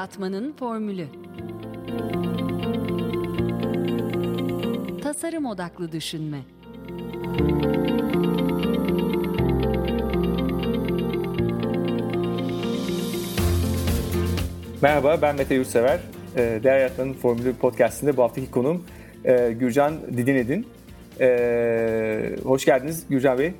yaratmanın formülü. Tasarım odaklı düşünme. Merhaba, ben Mete Yurtsever. Ee, Değer Yaratmanın Formülü podcastinde bu haftaki konuğum e, Gürcan Didinedin. Ee, hoş geldiniz Gürcan Bey.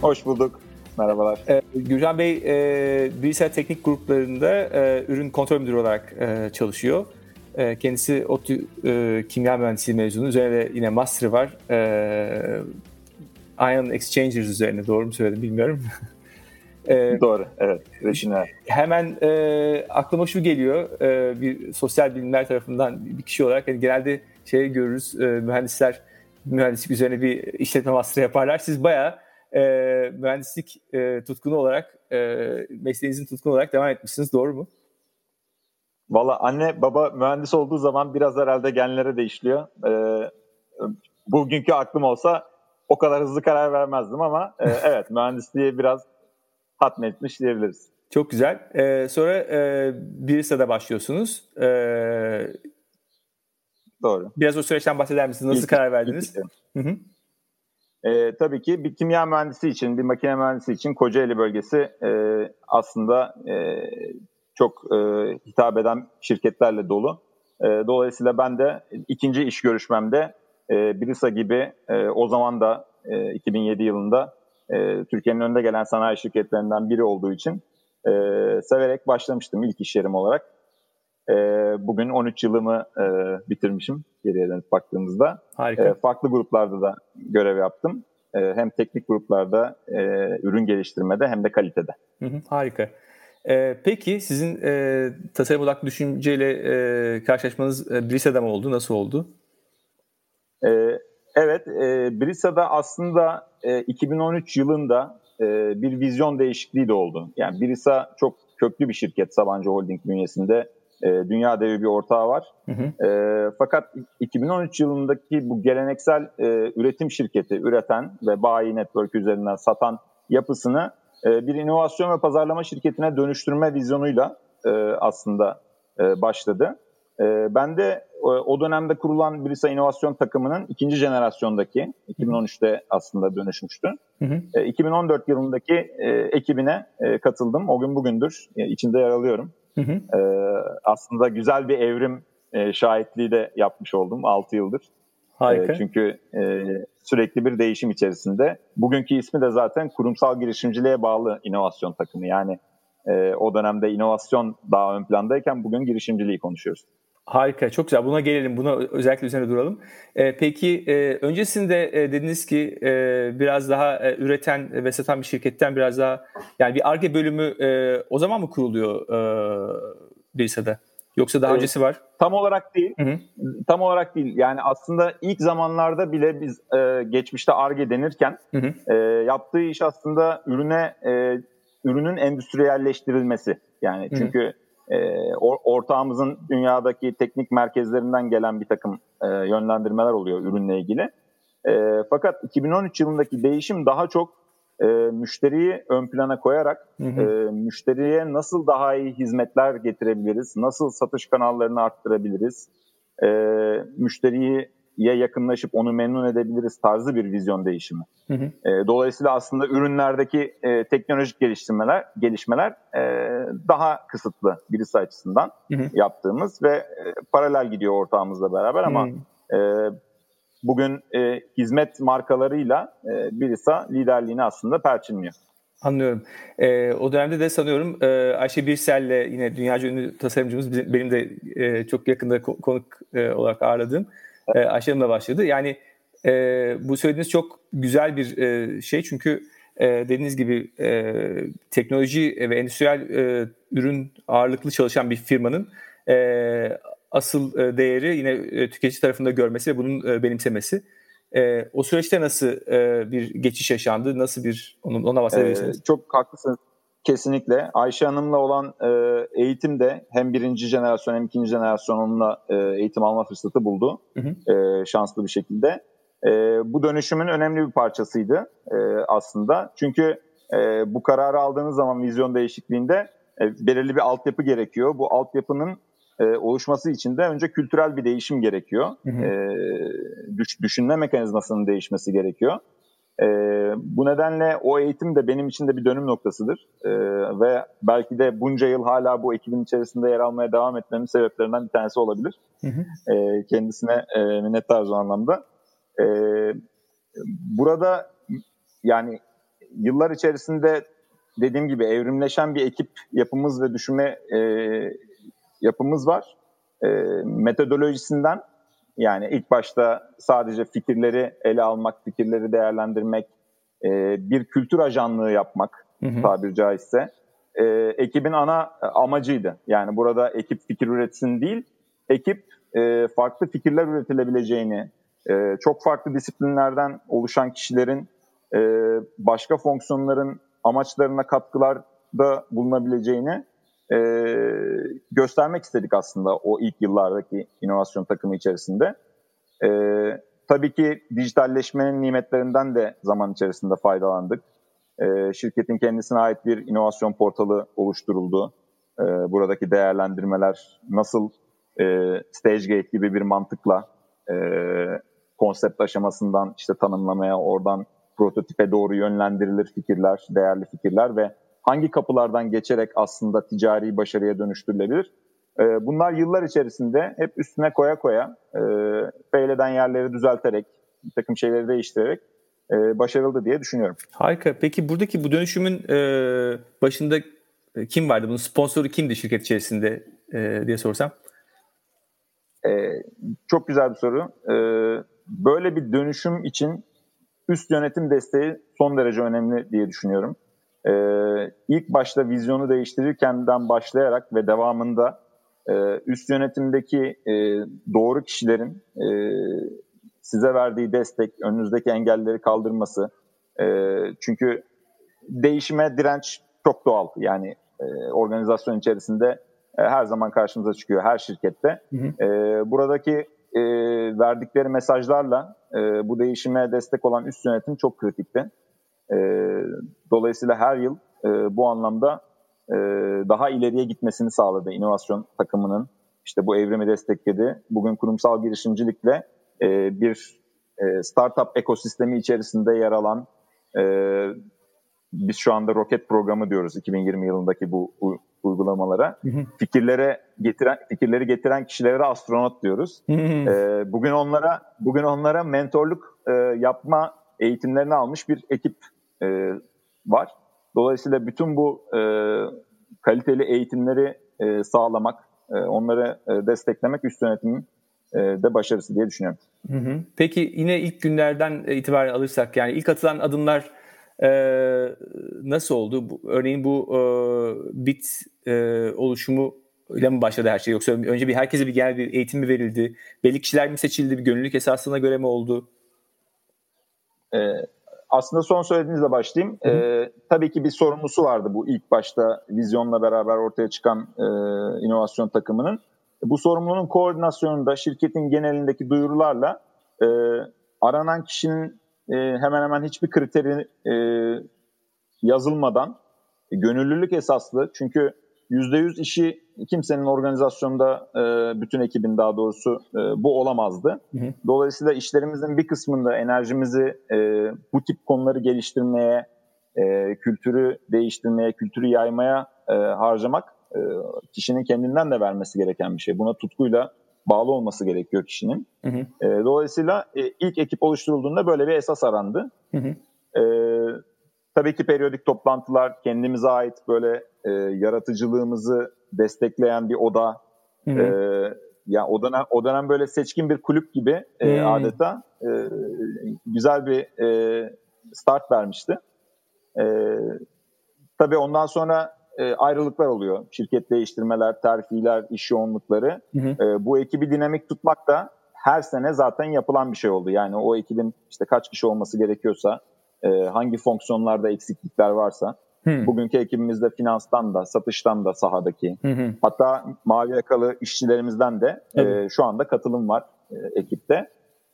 Hoş bulduk. Merhabalar. Ee, Gürcan Bey e, bilgisayar teknik gruplarında e, ürün kontrol müdürü olarak e, çalışıyor. E, kendisi ODTÜ e, kimya mühendisliği mezunu. Üzerine yine master var. E, Ion Exchangers üzerine doğru mu söyledim bilmiyorum. e, doğru, evet. Reşine. Hemen e, aklıma şu geliyor. E, bir sosyal bilimler tarafından bir kişi olarak yani genelde şey görürüz. E, mühendisler mühendislik üzerine bir işletme master yaparlar. Siz bayağı e, mühendislik e, tutkunu olarak e, mesleğinizin tutkunu olarak devam etmişsiniz. Doğru mu? Valla anne baba mühendis olduğu zaman biraz herhalde genlere de işliyor. Ee, bugünkü aklım olsa o kadar hızlı karar vermezdim ama e, evet mühendisliği biraz hatmetmiş diyebiliriz. Çok güzel. Ee, sonra e, Birisa'da başlıyorsunuz. Ee, Doğru. Biraz o süreçten bahseder misiniz? Nasıl ilk, karar verdiniz? Hı hı. E, tabii ki bir kimya mühendisi için, bir makine mühendisi için Kocaeli bölgesi e, aslında e, çok e, hitap eden şirketlerle dolu. E, dolayısıyla ben de ikinci iş görüşmemde e, Brisa gibi e, o zaman da e, 2007 yılında e, Türkiye'nin önde gelen sanayi şirketlerinden biri olduğu için e, severek başlamıştım ilk iş yerim olarak. E, bugün 13 yılımı e, bitirmişim geriye dönüp baktığımızda. Harika. E, farklı gruplarda da görev yaptım. E, hem teknik gruplarda e, ürün geliştirmede hem de kalitede. Hı hı, harika. E, peki sizin e, tasarım odaklı düşünceyle e, karşılaşmanız e, Brisa'da mı oldu? Nasıl oldu? E, evet, e, Brisa'da aslında e, 2013 yılında e, bir vizyon değişikliği de oldu. Yani Brisa çok köklü bir şirket Sabancı Holding bünyesinde e, dünya devi bir ortağı var. Hı hı. E, fakat 2013 yılındaki bu geleneksel e, üretim şirketi üreten ve bayi network üzerinden satan yapısını e, bir inovasyon ve pazarlama şirketine dönüştürme vizyonuyla e, aslında e, başladı. E, ben de o, o dönemde kurulan Brisa inovasyon takımının ikinci jenerasyondaki 2013'te aslında dönüşmüştü. Hı hı. E, 2014 yılındaki e, ekibine e, katıldım. O gün bugündür e, içinde yer alıyorum. Hı hı. E, aslında güzel bir evrim e, şahitliği de yapmış oldum 6 yıldır. Harika. E, çünkü e, sürekli bir değişim içerisinde. Bugünkü ismi de zaten kurumsal girişimciliğe bağlı inovasyon takımı. Yani e, o dönemde inovasyon daha ön plandayken bugün girişimciliği konuşuyoruz. Harika, çok güzel. Buna gelelim, buna özellikle üzerine duralım. E, peki e, öncesinde e, dediniz ki e, biraz daha e, üreten ve satan bir şirketten biraz daha yani bir ARGE bölümü e, o zaman mı kuruluyor e, Birisa'da? Yoksa daha öncesi var? Tam olarak değil. Hı hı. Tam olarak değil. Yani aslında ilk zamanlarda bile biz e, geçmişte ARGE denirken hı hı. E, yaptığı iş aslında ürüne e, ürünün endüstriyelleştirilmesi. Yani çünkü hı hı e, ortağımızın dünyadaki teknik merkezlerinden gelen bir takım e, yönlendirmeler oluyor ürünle ilgili. E, fakat 2013 yılındaki değişim daha çok e, müşteriyi ön plana koyarak hı hı. E, müşteriye nasıl daha iyi hizmetler getirebiliriz, nasıl satış kanallarını arttırabiliriz, e, müşteriyi ya yakınlaşıp onu memnun edebiliriz tarzı bir vizyon değişimi. Hı hı. E, dolayısıyla aslında ürünlerdeki e, teknolojik geliştirmeler, gelişmeler e, daha kısıtlı birisi açısından hı hı. yaptığımız ve e, paralel gidiyor ortağımızla beraber ama hı. e, bugün e, hizmet markalarıyla e, Birisa liderliğini aslında perçinliyor. Anlıyorum. E, o dönemde de sanıyorum e, Ayşe Birsel'le yine dünyaca ünlü tasarımcımız benim de e, çok yakında konuk e, olarak ağırladığım e, Ayşe Hanım'la başladı. Yani e, bu söylediğiniz çok güzel bir e, şey çünkü e, dediğiniz gibi e, teknoloji ve endüstriyel e, ürün ağırlıklı çalışan bir firmanın e, asıl e, değeri yine e, tüketici tarafında görmesi ve bunun e, benimsemesi. E, o süreçte nasıl e, bir geçiş yaşandı? Nasıl bir onun ona bahsedebilirsiniz? Ee, çok haklısınız. Kesinlikle. Ayşe Hanım'la olan e, eğitim de hem birinci jenerasyon hem ikinci jenerasyon onunla e, eğitim alma fırsatı buldu. Hı hı. E, şanslı bir şekilde. E, bu dönüşümün önemli bir parçasıydı e, aslında. Çünkü e, bu kararı aldığınız zaman vizyon değişikliğinde e, belirli bir altyapı gerekiyor. Bu altyapının e, oluşması için de önce kültürel bir değişim gerekiyor. Hı hı. E, düş, düşünme mekanizmasının değişmesi gerekiyor. E, bu nedenle o eğitim de benim için de bir dönüm noktasıdır. E, ve belki de bunca yıl hala bu ekibin içerisinde yer almaya devam etmemin sebeplerinden bir tanesi olabilir. Hı hı. E, kendisine e, minnettarız o anlamda. E, burada yani yıllar içerisinde dediğim gibi evrimleşen bir ekip yapımız ve düşünme e, yapımız var. E, metodolojisinden yani ilk başta sadece fikirleri ele almak, fikirleri değerlendirmek, e, bir kültür ajanlığı yapmak hı hı. tabiri caizse e, ekibin ana amacıydı. Yani burada ekip fikir üretsin değil, ekip e, farklı fikirler üretilebileceğini, e, çok farklı disiplinlerden oluşan kişilerin e, başka fonksiyonların amaçlarına katkılarda bulunabileceğini e, göstermek istedik aslında o ilk yıllardaki inovasyon takımı içerisinde. E, tabii ki dijitalleşmenin nimetlerinden de zaman içerisinde faydalandık. E, şirketin kendisine ait bir inovasyon portalı oluşturuldu. E, buradaki değerlendirmeler nasıl e, StageGate gibi bir mantıkla e, konsept aşamasından işte tanımlamaya, oradan prototipe doğru yönlendirilir fikirler, değerli fikirler ve hangi kapılardan geçerek aslında ticari başarıya dönüştürülebilir? Ee, bunlar yıllar içerisinde hep üstüne koya koya, e, yerleri düzelterek, bir takım şeyleri değiştirerek e, başarıldı diye düşünüyorum. Harika. Peki buradaki bu dönüşümün e, başında kim vardı? Bunun sponsoru kimdi şirket içerisinde diye sorsam? Çok güzel bir soru. Böyle bir dönüşüm için üst yönetim desteği son derece önemli diye düşünüyorum. Ee, ilk başta vizyonu değiştirirkenden başlayarak ve devamında e, üst yönetimdeki e, doğru kişilerin e, size verdiği destek, önünüzdeki engelleri kaldırması. E, çünkü değişime direnç çok doğal. Yani e, organizasyon içerisinde e, her zaman karşımıza çıkıyor her şirkette. Hı hı. E, buradaki e, verdikleri mesajlarla e, bu değişime destek olan üst yönetim çok kritikti. E, dolayısıyla her yıl e, bu anlamda e, daha ileriye gitmesini sağladı inovasyon takımının. İşte bu evrimi destekledi. Bugün kurumsal girişimcilikle e, bir e, startup ekosistemi içerisinde yer alan e, biz şu anda roket programı diyoruz 2020 yılındaki bu uygulamalara. Hı hı. Fikirlere getiren fikirleri getiren kişilere astronot diyoruz. Hı hı. E, bugün onlara bugün onlara mentorluk e, yapma eğitimlerini almış bir ekip e, var. Dolayısıyla bütün bu e, kaliteli eğitimleri e, sağlamak, e, onları e, desteklemek üst yönetimin e, de başarısı diye düşünüyorum. Hı hı. Peki yine ilk günlerden itibaren alırsak yani ilk atılan adımlar e, nasıl oldu? Bu, örneğin bu e, bit e, oluşumu ile mi başladı her şey yoksa önce bir herkese bir genel bir eğitim mi verildi? Belli kişiler mi seçildi? Bir gönüllülük esasına göre mi oldu? Ee, aslında son söylediğinizle başlayayım. Ee, tabii ki bir sorumlusu vardı bu ilk başta vizyonla beraber ortaya çıkan e, inovasyon takımının. Bu sorumlunun koordinasyonunda şirketin genelindeki duyurularla e, aranan kişinin e, hemen hemen hiçbir kriteri e, yazılmadan e, gönüllülük esaslı çünkü %100 işi kimsenin organizasyonda e, bütün ekibin daha doğrusu e, bu olamazdı. Hı hı. Dolayısıyla işlerimizin bir kısmında enerjimizi e, bu tip konuları geliştirmeye, e, kültürü değiştirmeye, kültürü yaymaya e, harcamak e, kişinin kendinden de vermesi gereken bir şey. Buna tutkuyla bağlı olması gerekiyor kişinin. Hı hı. E, dolayısıyla e, ilk ekip oluşturulduğunda böyle bir esas arandı. Hı hı. E, tabii ki periyodik toplantılar, kendimize ait böyle e, yaratıcılığımızı destekleyen bir oda. Hı hı. E, ya o dönem, o dönem böyle seçkin bir kulüp gibi e, adeta e, güzel bir e, start vermişti. E, tabii ondan sonra e, ayrılıklar oluyor. Şirket değiştirmeler, terfiler, iş yoğunlukları. E, bu ekibi dinamik tutmak da her sene zaten yapılan bir şey oldu. Yani o ekibin işte kaç kişi olması gerekiyorsa, e, hangi fonksiyonlarda eksiklikler varsa. Hı. Bugünkü ekibimizde finanstan da, satıştan da sahadaki. Hı hı. Hatta mavi yakalı işçilerimizden de e, şu anda katılım var e, ekipte.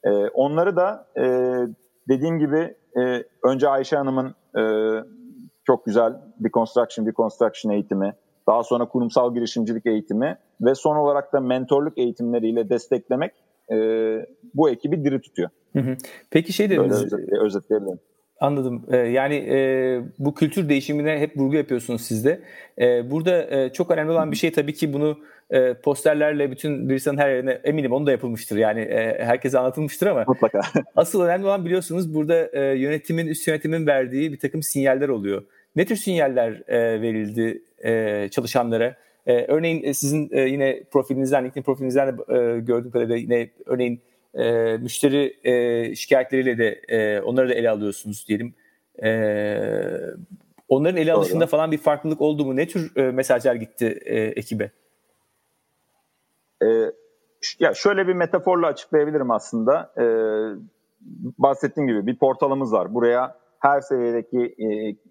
E, onları da e, dediğim gibi e, önce Ayşe Hanım'ın e, çok güzel deconstruction, deconstruction eğitimi. daha sonra kurumsal girişimcilik eğitimi ve son olarak da mentorluk eğitimleriyle desteklemek e, bu ekibi diri tutuyor. Hı hı. Peki şey dediniz. Böyle özetleyebilirim. Anladım. Ee, yani e, bu kültür değişimine hep vurgu yapıyorsunuz siz de. E, burada e, çok önemli olan bir şey tabii ki bunu e, posterlerle bütün Brisan'ın her yerine eminim onu da yapılmıştır. Yani e, herkese anlatılmıştır ama Mutlaka. asıl önemli olan biliyorsunuz burada e, yönetimin, üst yönetimin verdiği bir takım sinyaller oluyor. Ne tür sinyaller e, verildi e, çalışanlara? E, örneğin sizin e, yine profilinizden, LinkedIn profilinizden de e, gördüğüm kadarıyla yine örneğin e, müşteri e, şikayetleriyle de e, onları da ele alıyorsunuz diyelim. E, onların ele alışında Doğru. falan bir farklılık oldu mu? Ne tür e, mesajlar gitti e, ekibe? E, ya şöyle bir metaforla açıklayabilirim aslında. E, bahsettiğim gibi bir portalımız var. Buraya her seviyedeki e,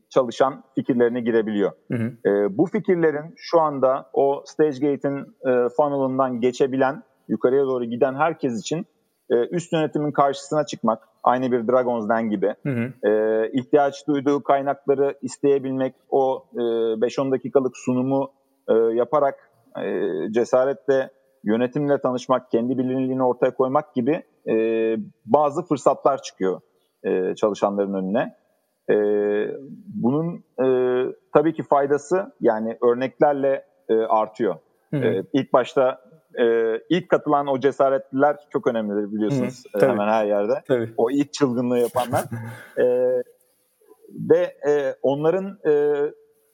çalışan fikirlerini girebiliyor. Hı hı. E, bu fikirlerin şu anda o StageGate'in e, funnel'ından geçebilen, yukarıya doğru giden herkes için e, üst yönetimin karşısına çıkmak, aynı bir Dragon's Den gibi, hı hı. E, ihtiyaç duyduğu kaynakları isteyebilmek, o e, 5-10 dakikalık sunumu e, yaparak e, cesaretle yönetimle tanışmak, kendi bilinirliğini ortaya koymak gibi e, bazı fırsatlar çıkıyor e, çalışanların önüne. E, bunun e, tabii ki faydası yani örneklerle e, artıyor. Hı hı. E, ilk başta e, ilk katılan o cesaretliler çok önemlidir biliyorsunuz Hı, hemen her yerde. Tabii. O ilk çılgınlığı yapanlar. e, ve e, onların e,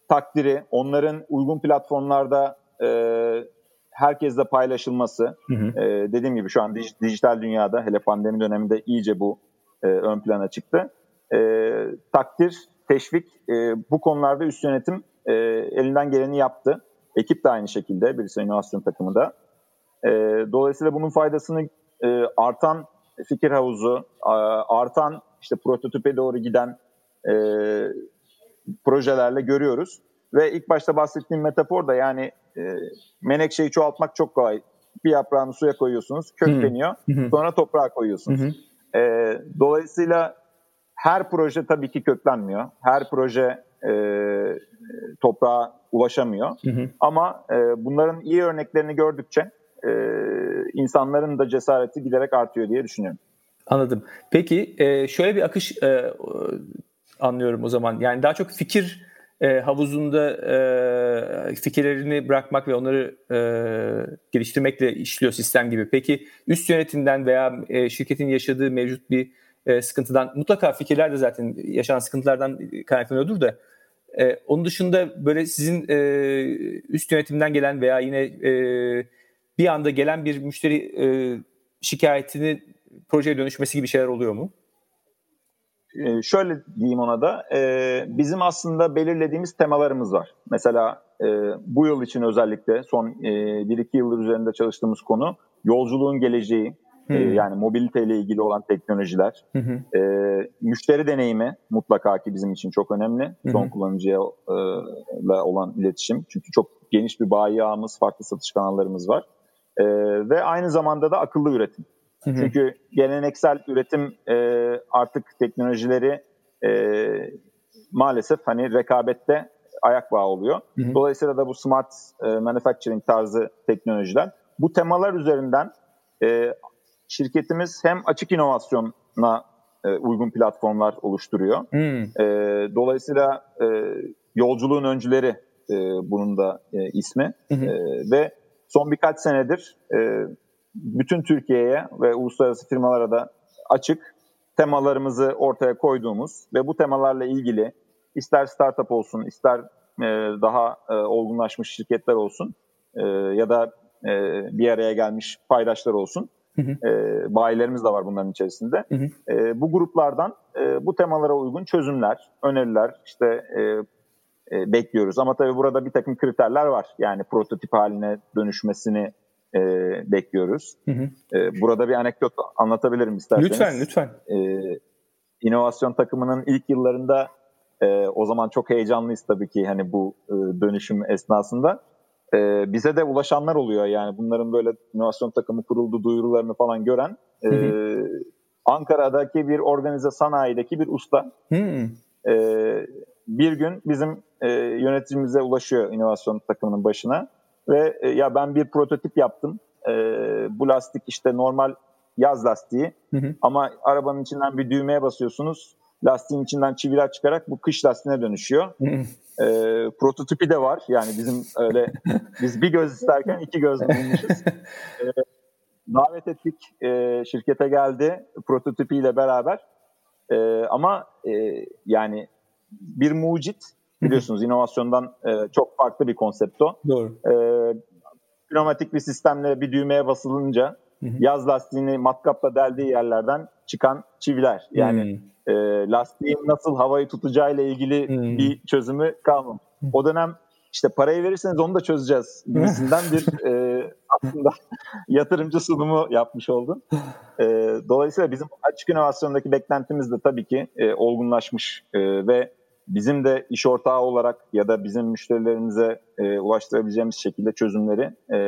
takdiri, onların uygun platformlarda e, herkesle paylaşılması, hı hı. E, dediğim gibi şu an dij, dijital dünyada hele pandemi döneminde iyice bu e, ön plana çıktı. E, takdir, teşvik e, bu konularda üst yönetim e, elinden geleni yaptı. Ekip de aynı şekilde, birisi inovasyon takımı da. E, dolayısıyla bunun faydasını e, artan fikir havuzu, artan işte prototipe doğru giden e, projelerle görüyoruz. Ve ilk başta bahsettiğim metafor da yani e, menekşeyi çoğaltmak çok kolay. Bir yaprağını suya koyuyorsunuz, kökleniyor. Sonra toprağa koyuyorsunuz. E, dolayısıyla her proje tabii ki köklenmiyor. Her proje e, toprağa ulaşamıyor. Hı hı. Ama e, bunların iyi örneklerini gördükçe e, insanların da cesareti giderek artıyor diye düşünüyorum. Anladım. Peki e, şöyle bir akış e, anlıyorum o zaman. Yani daha çok fikir e, havuzunda e, fikirlerini bırakmak ve onları e, geliştirmekle işliyor sistem gibi. Peki üst yönetimden veya e, şirketin yaşadığı mevcut bir e, sıkıntıdan mutlaka fikirler de zaten yaşanan sıkıntılardan kaynaklanıyordur da e, onun dışında böyle sizin e, üst yönetimden gelen veya yine e, bir anda gelen bir müşteri e, şikayetini projeye dönüşmesi gibi şeyler oluyor mu? Ee, şöyle diyeyim ona da, e, bizim aslında belirlediğimiz temalarımız var. Mesela e, bu yıl için özellikle son e, 1-2 yıldır üzerinde çalıştığımız konu yolculuğun geleceği, e, yani mobilite ile ilgili olan teknolojiler, E, müşteri deneyimi mutlaka ki bizim için çok önemli. Hı Son kullanıcıya e, olan iletişim. Çünkü çok geniş bir bayi ağımız, farklı satış kanallarımız var. E, ve aynı zamanda da akıllı üretim. Hı hı. Çünkü geleneksel üretim e, artık teknolojileri e, maalesef hani rekabette ayak bağı oluyor. Hı hı. Dolayısıyla da bu smart e, manufacturing tarzı teknolojiler bu temalar üzerinden e, şirketimiz hem açık inovasyona e, uygun platformlar oluştururuyor. E, dolayısıyla e, yolculuğun öncüleri e, bunun da e, ismi hı hı. E, ve son birkaç senedir e, bütün Türkiye'ye ve uluslararası firmalara da açık temalarımızı ortaya koyduğumuz ve bu temalarla ilgili ister startup olsun, ister e, daha e, olgunlaşmış şirketler olsun e, ya da e, bir araya gelmiş paydaşlar olsun. Hı hı. E, bayilerimiz de var bunların içerisinde. Hı hı. E, bu gruplardan e, bu temalara uygun çözümler, öneriler işte e, e, bekliyoruz. Ama tabii burada bir takım kriterler var. Yani prototip haline dönüşmesini e, bekliyoruz. Hı hı. E, burada bir anekdot anlatabilirim isterseniz. Lütfen, lütfen. E, inovasyon takımının ilk yıllarında e, o zaman çok heyecanlıyız tabii ki hani bu e, dönüşüm esnasında. E, bize de ulaşanlar oluyor yani bunların böyle inovasyon takımı kuruldu duyurularını falan gören. E, hı hı. Ankara'daki bir organize sanayideki bir usta. Hı hı. E, bir gün bizim e, yöneticimize ulaşıyor inovasyon takımının başına ve e, ya ben bir prototip yaptım. E, bu lastik işte normal yaz lastiği hı hı. ama arabanın içinden bir düğmeye basıyorsunuz. Lastiğin içinden çiviler çıkarak bu kış lastiğine dönüşüyor. e, prototipi de var. Yani bizim öyle biz bir göz isterken iki göz bulmuşuz. E, davet ettik. E, şirkete geldi prototipiyle beraber. E, ama e, yani bir mucit biliyorsunuz inovasyondan e, çok farklı bir konsept o. Doğru. E, pneumatik bir sistemle bir düğmeye basılınca yaz lastiğini matkapla deldiği yerlerden çıkan çiviler. Yani e, lastiğin nasıl havayı tutacağıyla ilgili bir çözümü kalmamış. O dönem işte parayı verirseniz onu da çözeceğiz gibisinden bir e, aslında yatırımcı sunumu yapmış oldum. E, dolayısıyla bizim açık inovasyondaki beklentimiz de tabii ki e, olgunlaşmış e, ve bizim de iş ortağı olarak ya da bizim müşterilerimize e, ulaştırabileceğimiz şekilde çözümleri e,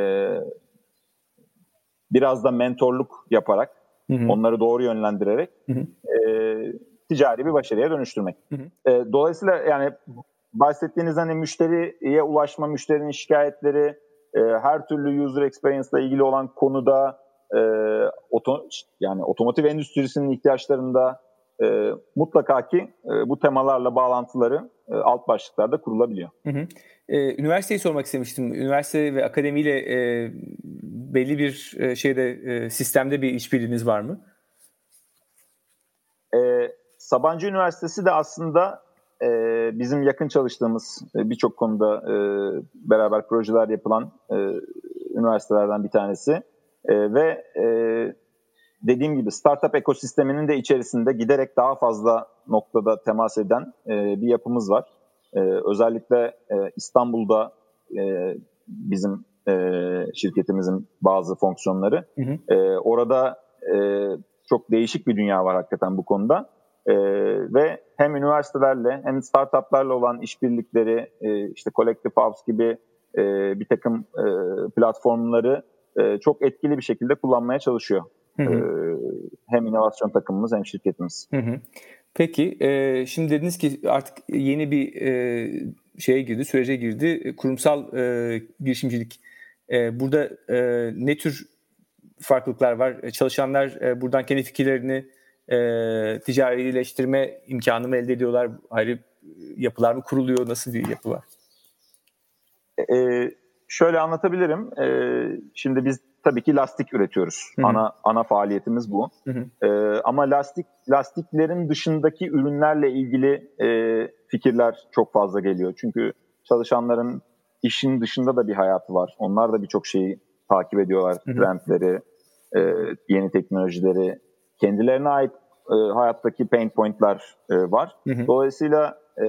biraz da mentorluk yaparak, hı hı. onları doğru yönlendirerek hı hı. E, ticari bir başarıya dönüştürmek. Hı hı. E, dolayısıyla yani bahsettiğiniz hani müşteriye ulaşma, müşterinin şikayetleri, e, her türlü user experience ile ilgili olan konuda e, oto, yani otomotiv endüstrisinin ihtiyaçlarında e, mutlaka ki e, bu temalarla bağlantıları e, alt başlıklarda kurulabiliyor. Hı hı. E, üniversiteyi sormak istemiştim. Üniversite ve akademiyle e, belli bir e, şeyde e, sistemde bir işbirliğiniz var mı? E, Sabancı Üniversitesi de aslında e, bizim yakın çalıştığımız e, birçok konuda e, beraber projeler yapılan e, üniversitelerden bir tanesi. E, ve e, dediğim gibi startup ekosisteminin de içerisinde giderek daha fazla noktada temas eden e, bir yapımız var. E, özellikle e, İstanbul'da e, bizim e, şirketimizin bazı fonksiyonları. Hı hı. E, orada e, çok değişik bir dünya var hakikaten bu konuda. E, ve hem üniversitelerle hem startuplarla olan işbirlikleri, e, işte Collective House gibi e, bir takım e, platformları e, çok etkili bir şekilde kullanmaya çalışıyor. Hı hı. E, hem inovasyon takımımız hem şirketimiz. Hı hı. Peki, e, şimdi dediniz ki artık yeni bir e, şeye girdi, sürece girdi. Kurumsal e, girişimcilik. E, burada e, ne tür farklılıklar var? E, çalışanlar e, buradan kendi fikirlerini e, ticarileştirme imkanı mı elde ediyorlar? Ayrı yapılar mı kuruluyor? Nasıl bir yapı var? E, şöyle anlatabilirim. E, şimdi biz tabii ki lastik üretiyoruz. Hı-hı. Ana ana faaliyetimiz bu. E, ama lastik lastiklerin dışındaki ürünlerle ilgili e, fikirler çok fazla geliyor. Çünkü çalışanların işin dışında da bir hayatı var. Onlar da birçok şeyi takip ediyorlar. Hı-hı. Trendleri, e, yeni teknolojileri, kendilerine ait e, hayattaki pain point'lar e, var. Hı hı. Dolayısıyla e,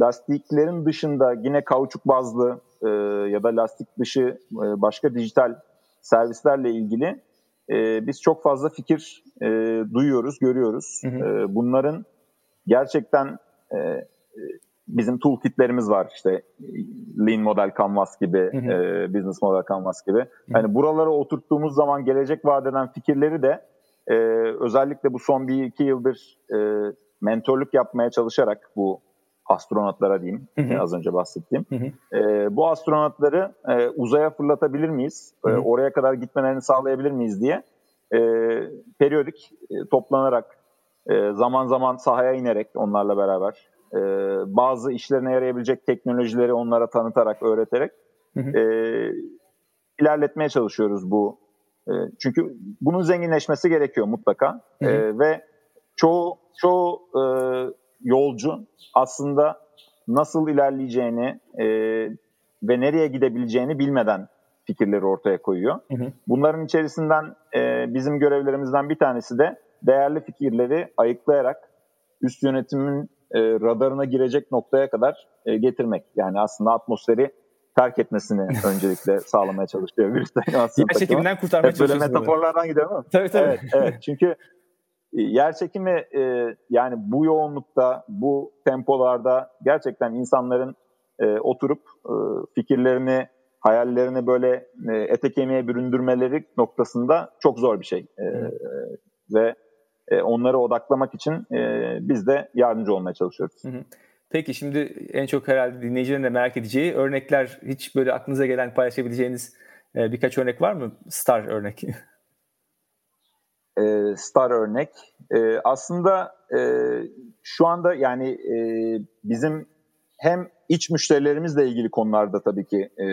lastiklerin dışında yine kauçuk bazlı e, ya da lastik dışı e, başka dijital servislerle ilgili e, biz çok fazla fikir e, duyuyoruz, görüyoruz. Hı hı. E, bunların gerçekten e, bizim toolkitlerimiz var işte Lean Model Canvas gibi, hı hı. E, Business Model Canvas gibi. Yani buralara oturttuğumuz zaman gelecek vadeden fikirleri de e, özellikle bu son bir iki yıldır e, mentorluk yapmaya çalışarak bu astronotlara diyeyim hı hı. az önce bahsettiğim. Hı hı. E, bu astronotları e, uzaya fırlatabilir miyiz? Hı hı. E, oraya kadar gitmelerini sağlayabilir miyiz diye e, periyodik e, toplanarak e, zaman zaman sahaya inerek onlarla beraber e, bazı işlerine yarayabilecek teknolojileri onlara tanıtarak, öğreterek hı hı. E, ilerletmeye çalışıyoruz bu e, çünkü bunun zenginleşmesi gerekiyor mutlaka. Hı hı. E, ve çoğu çoğu e, yolcu aslında nasıl ilerleyeceğini e, ve nereye gidebileceğini bilmeden fikirleri ortaya koyuyor. Hı hı. Bunların içerisinden e, bizim görevlerimizden bir tanesi de değerli fikirleri ayıklayarak üst yönetimin e, radarına girecek noktaya kadar e, getirmek. Yani aslında atmosferi terk etmesini öncelikle sağlamaya çalışıyor virüs animasyon Yer çekiminden kurtarmaya çalışıyor. Böyle metaforlardan gidiyor mu? Tabii tabii. Evet, evet. çünkü yer çekimi e, yani bu yoğunlukta, bu tempolarda gerçekten insanların e, oturup e, fikirlerini, hayallerini böyle e, ete kemiğe büründürmeleri noktasında çok zor bir şey. E, ve e, onları odaklamak için e, biz de yardımcı olmaya çalışıyoruz. Hı. Peki şimdi en çok herhalde dinleyicilerin de merak edeceği örnekler hiç böyle aklınıza gelen paylaşabileceğiniz e, birkaç örnek var mı? Star örnek. e, star örnek. E, aslında e, şu anda yani e, bizim hem iç müşterilerimizle ilgili konularda tabii ki e,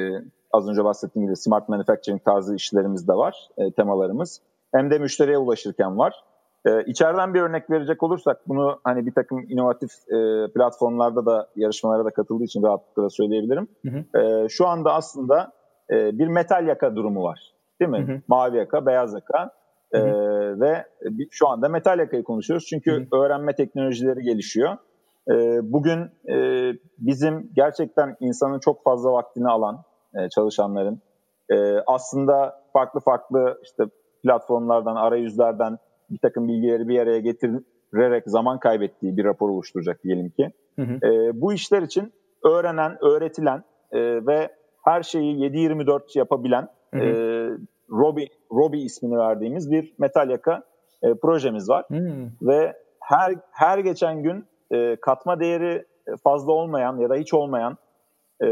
az önce bahsettiğim gibi smart manufacturing tarzı işlerimiz de var, e, temalarımız. Hem de müşteriye ulaşırken var. E, içeriden bir örnek verecek olursak bunu hani bir takım inovatif e, platformlarda da yarışmalara da katıldığı için rahatlıkla söyleyebilirim. Hı hı. E, şu anda aslında e, bir metal yaka durumu var. Değil mi? Hı hı. Mavi yaka, beyaz yaka. Hı hı. Ve şu anda metal yakayı konuşuyoruz. Çünkü hı hı. öğrenme teknolojileri gelişiyor. Bugün e, bizim gerçekten insanın çok fazla vaktini alan e, çalışanların e, aslında farklı farklı işte platformlardan, arayüzlerden bir takım bilgileri bir araya getirerek zaman kaybettiği bir rapor oluşturacak diyelim ki. Hı hı. E, bu işler için öğrenen, öğretilen e, ve her şeyi 7-24 yapabilen hı hı. E, Robi, Robi ismini verdiğimiz bir metal yaka e, projemiz var. Hı. Ve her her geçen gün e, katma değeri fazla olmayan ya da hiç olmayan e,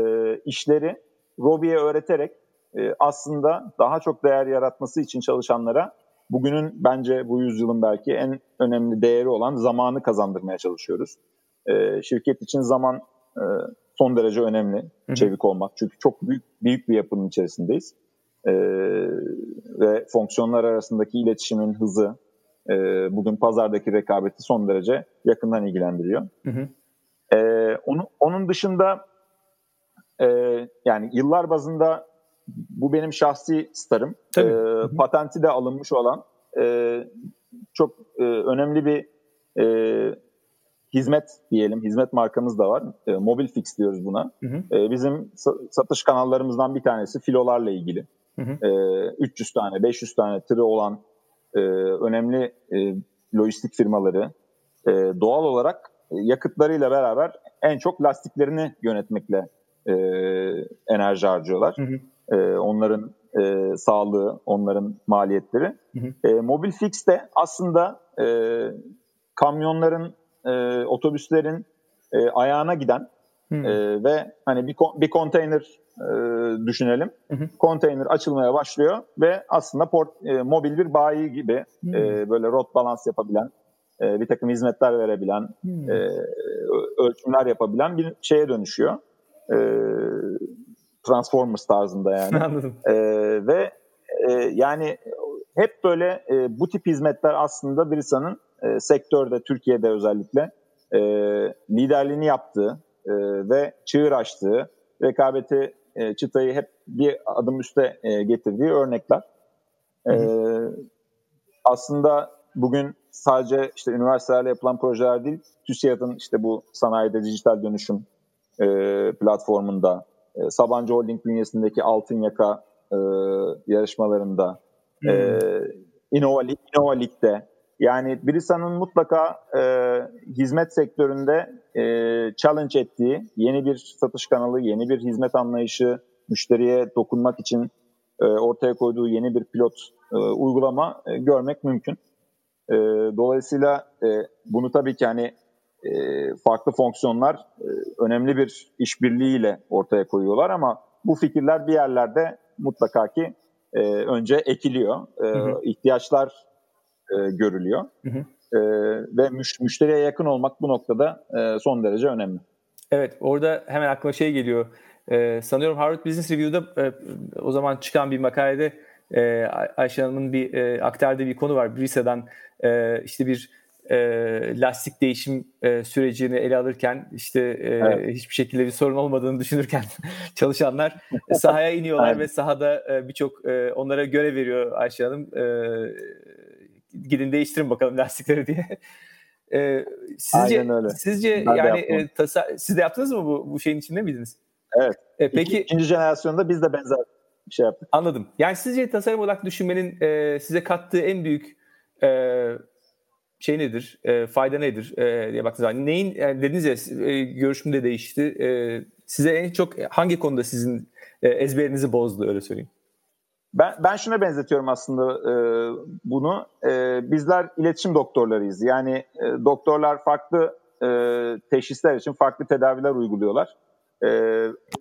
işleri Robi'ye öğreterek e, aslında daha çok değer yaratması için çalışanlara bugünün bence bu yüzyılın belki en önemli değeri olan zamanı kazandırmaya çalışıyoruz. E, şirket için zaman e, son derece önemli, Hı-hı. çevik olmak. Çünkü çok büyük büyük bir yapının içerisindeyiz. E, ve fonksiyonlar arasındaki iletişimin hızı, e, bugün pazardaki rekabeti son derece yakından ilgilendiriyor. Hı hı. E, onu, onun dışında e, yani yıllar bazında bu benim şahsi starım. Tabii. E, patenti de alınmış olan e, çok e, önemli bir e, hizmet diyelim, hizmet markamız da var. E, Mobil Fix diyoruz buna. Hı hı. E, bizim satış kanallarımızdan bir tanesi filolarla ilgili. Hı hı. E, 300 tane, 500 tane tırı olan e, önemli e, lojistik firmaları e, doğal olarak yakıtlarıyla beraber en çok lastiklerini yönetmekle e, enerji harcıyorlar. Hı hı. E, onların e, sağlığı, onların maliyetleri. Hı hı. E, Mobil Fix de aslında e, kamyonların, e, otobüslerin e, ayağına giden e, ve hani bir, bir konteyner e, düşünelim. Hı hı. Konteyner açılmaya başlıyor ve aslında port, e, mobil bir bayi gibi e, böyle rot balans yapabilen, e, bir takım hizmetler verebilen, e, ölçümler yapabilen bir şeye dönüşüyor. E, Transformers tarzında yani. Anladım. E, ve e, yani hep böyle e, bu tip hizmetler aslında Brisa'nın e, sektörde, Türkiye'de özellikle e, liderliğini yaptığı e, ve çığır açtığı, rekabeti, e, çıtayı hep bir adım üste e, getirdiği örnekler. E, aslında bugün sadece işte üniversitelerle yapılan projeler değil, TÜSİAD'ın işte bu sanayide dijital dönüşüm e, platformunda, e, Sabancı Holding bünyesindeki Altın Yaka e, yarışmalarında, e, Innova, Innova League'de, yani Brisa'nın mutlaka e, hizmet sektöründe e, challenge ettiği yeni bir satış kanalı, yeni bir hizmet anlayışı, müşteriye dokunmak için e, ortaya koyduğu yeni bir pilot e, uygulama e, görmek mümkün. E, dolayısıyla e, bunu tabii ki hani e, farklı fonksiyonlar e, önemli bir işbirliğiyle ortaya koyuyorlar ama bu fikirler bir yerlerde mutlaka ki e, önce ekiliyor. E, hı hı. ihtiyaçlar e, görülüyor. Hı hı. E, ve müş, müşteriye yakın olmak bu noktada e, son derece önemli. Evet orada hemen aklıma şey geliyor. E, sanıyorum Harvard Business Review'da e, o zaman çıkan bir makalede e, Ayşe Hanım'ın bir e, aktardığı bir konu var. Brisa'dan e, işte bir e, lastik değişim e, sürecini ele alırken işte e, evet. hiçbir şekilde bir sorun olmadığını düşünürken çalışanlar sahaya iniyorlar ve sahada e, birçok e, onlara görev veriyor Ayşe Hanım. E, gidin değiştirin bakalım lastikleri diye. E, sizce Aynen öyle. sizce ben yani e, tasa, siz de yaptınız mı bu bu şeyin içinde miydiniz? Evet. E, peki ikinci jenerasyonda biz de benzer bir şey yaptık. Anladım. Yani sizce tasarım olarak düşünmenin e, size kattığı en büyük e, şey nedir? E, fayda nedir? E, diye baktığınız zaman neyin yani dediniz ya e, görüşümde değişti. E, size en çok hangi konuda sizin e, ezberinizi bozdu öyle söyleyeyim? Ben, ben şuna benzetiyorum aslında e, bunu. E, bizler iletişim doktorlarıyız. Yani e, doktorlar farklı e, teşhisler için farklı tedaviler uyguluyorlar. E,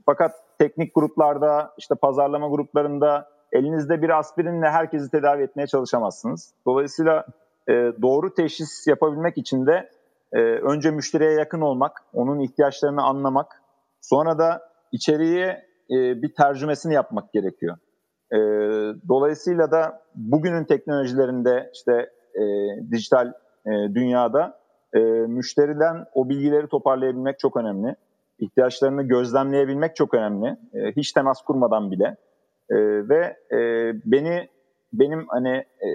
fakat teknik gruplarda, işte pazarlama gruplarında elinizde bir aspirinle herkesi tedavi etmeye çalışamazsınız. Dolayısıyla e, doğru teşhis yapabilmek için de e, önce müşteriye yakın olmak, onun ihtiyaçlarını anlamak, sonra da içeriye e, bir tercümesini yapmak gerekiyor. E, dolayısıyla da bugünün teknolojilerinde işte e, dijital e, dünyada e, müşteriden o bilgileri toparlayabilmek çok önemli. İhtiyaçlarını gözlemleyebilmek çok önemli. E, hiç temas kurmadan bile. E, ve e, beni benim hani e,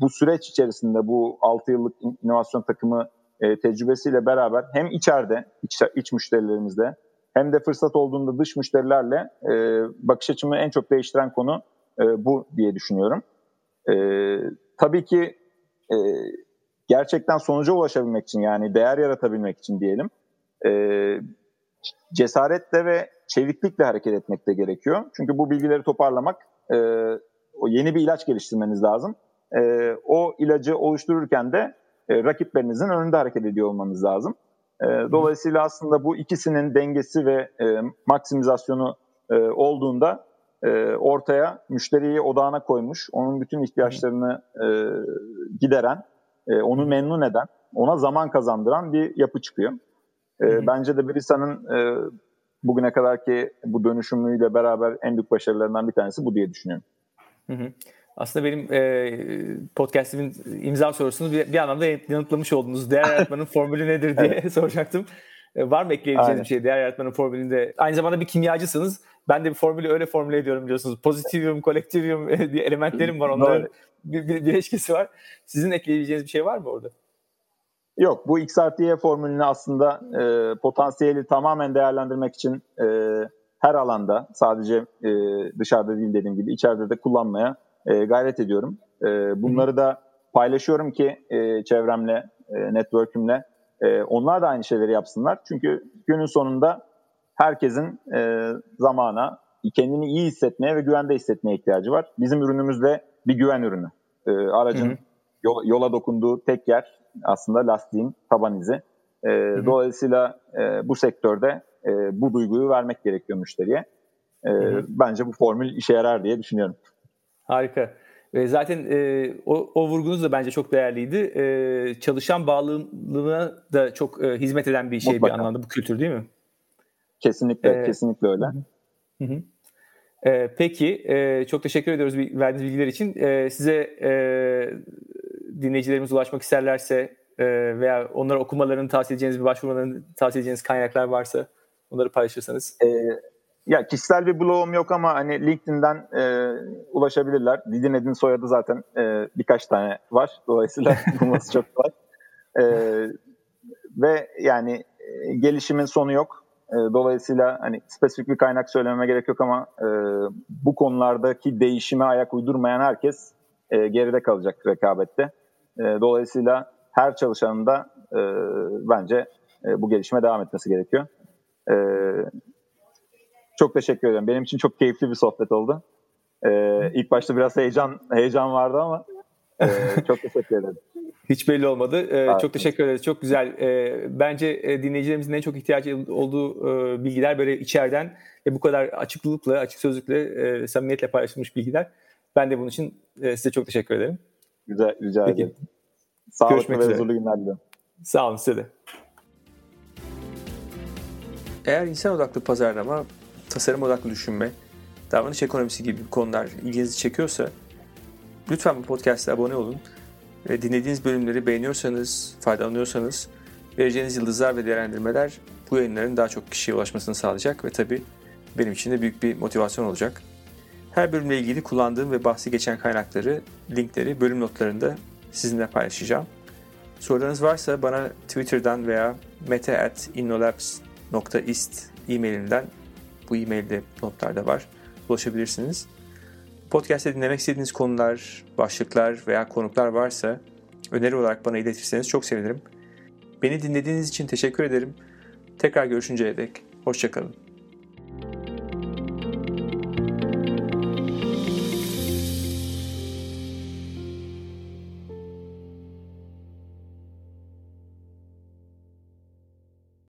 bu süreç içerisinde bu 6 yıllık inovasyon takımı e, tecrübesiyle beraber hem içeride, iç, iç müşterilerimizle hem de fırsat olduğunda dış müşterilerle e, bakış açımı en çok değiştiren konu e, bu diye düşünüyorum. E, tabii ki e, gerçekten sonuca ulaşabilmek için yani değer yaratabilmek için diyelim e, cesaretle ve çeviklikle hareket etmek de gerekiyor. Çünkü bu bilgileri toparlamak e, o yeni bir ilaç geliştirmeniz lazım. E, o ilacı oluştururken de e, rakiplerinizin önünde hareket ediyor olmanız lazım. E, dolayısıyla aslında bu ikisinin dengesi ve e, maksimizasyonu e, olduğunda e, ortaya müşteriyi odağına koymuş, onun bütün ihtiyaçlarını e, gideren, e, onu memnun eden, ona zaman kazandıran bir yapı çıkıyor. E, bence de Brisa'nın e, bugüne kadarki bu dönüşümüyle beraber en büyük başarılarından bir tanesi bu diye düşünüyorum. Hı hı. Aslında benim e, podcastimin imza sorusunu bir, bir anlamda yanıtlamış oldunuz. Değer yaratmanın formülü nedir diye evet. soracaktım. E, var mı ekleyebileceğiniz bir şey değer yaratmanın formülünde? Aynı zamanda bir kimyacısınız. Ben de bir formülü öyle formüle ediyorum biliyorsunuz. Pozitivyum, kolektivyum diye elementlerim var. Onların bir, bir bileşkesi var. Sizin ekleyebileceğiniz bir şey var mı orada? Yok bu X artı Y formülünü aslında e, potansiyeli tamamen değerlendirmek için e, her alanda sadece e, dışarıda değil dediğim gibi içeride de kullanmaya e, gayret ediyorum. E, bunları da paylaşıyorum ki e, çevremle, e, network'ümle e, onlar da aynı şeyleri yapsınlar. Çünkü günün sonunda herkesin e, zamana, kendini iyi hissetmeye ve güvende hissetmeye ihtiyacı var. Bizim ürünümüz de bir güven ürünü. E, aracın hı hı. Yola, yola dokunduğu tek yer aslında lastiğin taban izi. E, hı hı. Dolayısıyla e, bu sektörde e, bu duyguyu vermek gerekiyor müşteriye. E, hı hı. Bence bu formül işe yarar diye düşünüyorum. Harika. Ve zaten e, o, o vurgunuz da bence çok değerliydi. E, çalışan bağlılığına da çok e, hizmet eden bir şey Mutlaka. bir anlamda bu kültür değil mi? Kesinlikle, ee, kesinlikle öyle. Hı hı. E, peki, e, çok teşekkür ediyoruz verdiğiniz bilgiler için. E, size e, dinleyicilerimiz ulaşmak isterlerse e, veya onlara okumalarını tavsiye edeceğiniz, bir başvurmalarını tavsiye edeceğiniz kaynaklar varsa onları paylaşırsanız. E, ya kişisel bir blogum yok ama hani LinkedIn'den e, ulaşabilirler. Didin Edin soyadı zaten e, birkaç tane var. Dolayısıyla bulması çok kolay. E, ve yani e, gelişimin sonu yok. E, dolayısıyla hani spesifik bir kaynak söylememe gerek yok ama e, bu konulardaki değişime ayak uydurmayan herkes e, geride kalacak rekabette. E, dolayısıyla her çalışanın da e, bence e, bu gelişime devam etmesi gerekiyor. E, çok teşekkür ederim. Benim için çok keyifli bir sohbet oldu. Ee, ilk başta biraz heyecan heyecan vardı ama e, çok teşekkür ederim. Hiç belli olmadı. Ee, çok teşekkür ederiz. Çok güzel. Ee, bence e, dinleyicilerimizin en çok ihtiyacı olduğu e, bilgiler böyle içeriden ve bu kadar açıklıkla, açık sözlükle, e, samimiyetle paylaşılmış bilgiler. Ben de bunun için e, size çok teşekkür ederim. Güzel, rica Peki. ederim. Sağlıklı Görüşmek ve huzurlu günler diliyorum. Sağ olun size de. Eğer insan odaklı pazarlama tasarım odaklı düşünme, davranış ekonomisi gibi konular ilginizi çekiyorsa lütfen bu podcast'e abone olun. Ve dinlediğiniz bölümleri beğeniyorsanız, faydalanıyorsanız vereceğiniz yıldızlar ve değerlendirmeler bu yayınların daha çok kişiye ulaşmasını sağlayacak ve tabii benim için de büyük bir motivasyon olacak. Her bölümle ilgili kullandığım ve bahsi geçen kaynakları, linkleri bölüm notlarında sizinle paylaşacağım. Sorularınız varsa bana Twitter'dan veya meta.innolabs.ist e-mailimden bu e-mailde notlarda var. Ulaşabilirsiniz. Podcast'te dinlemek istediğiniz konular, başlıklar veya konuklar varsa öneri olarak bana iletirseniz çok sevinirim. Beni dinlediğiniz için teşekkür ederim. Tekrar görüşünceye dek hoşçakalın.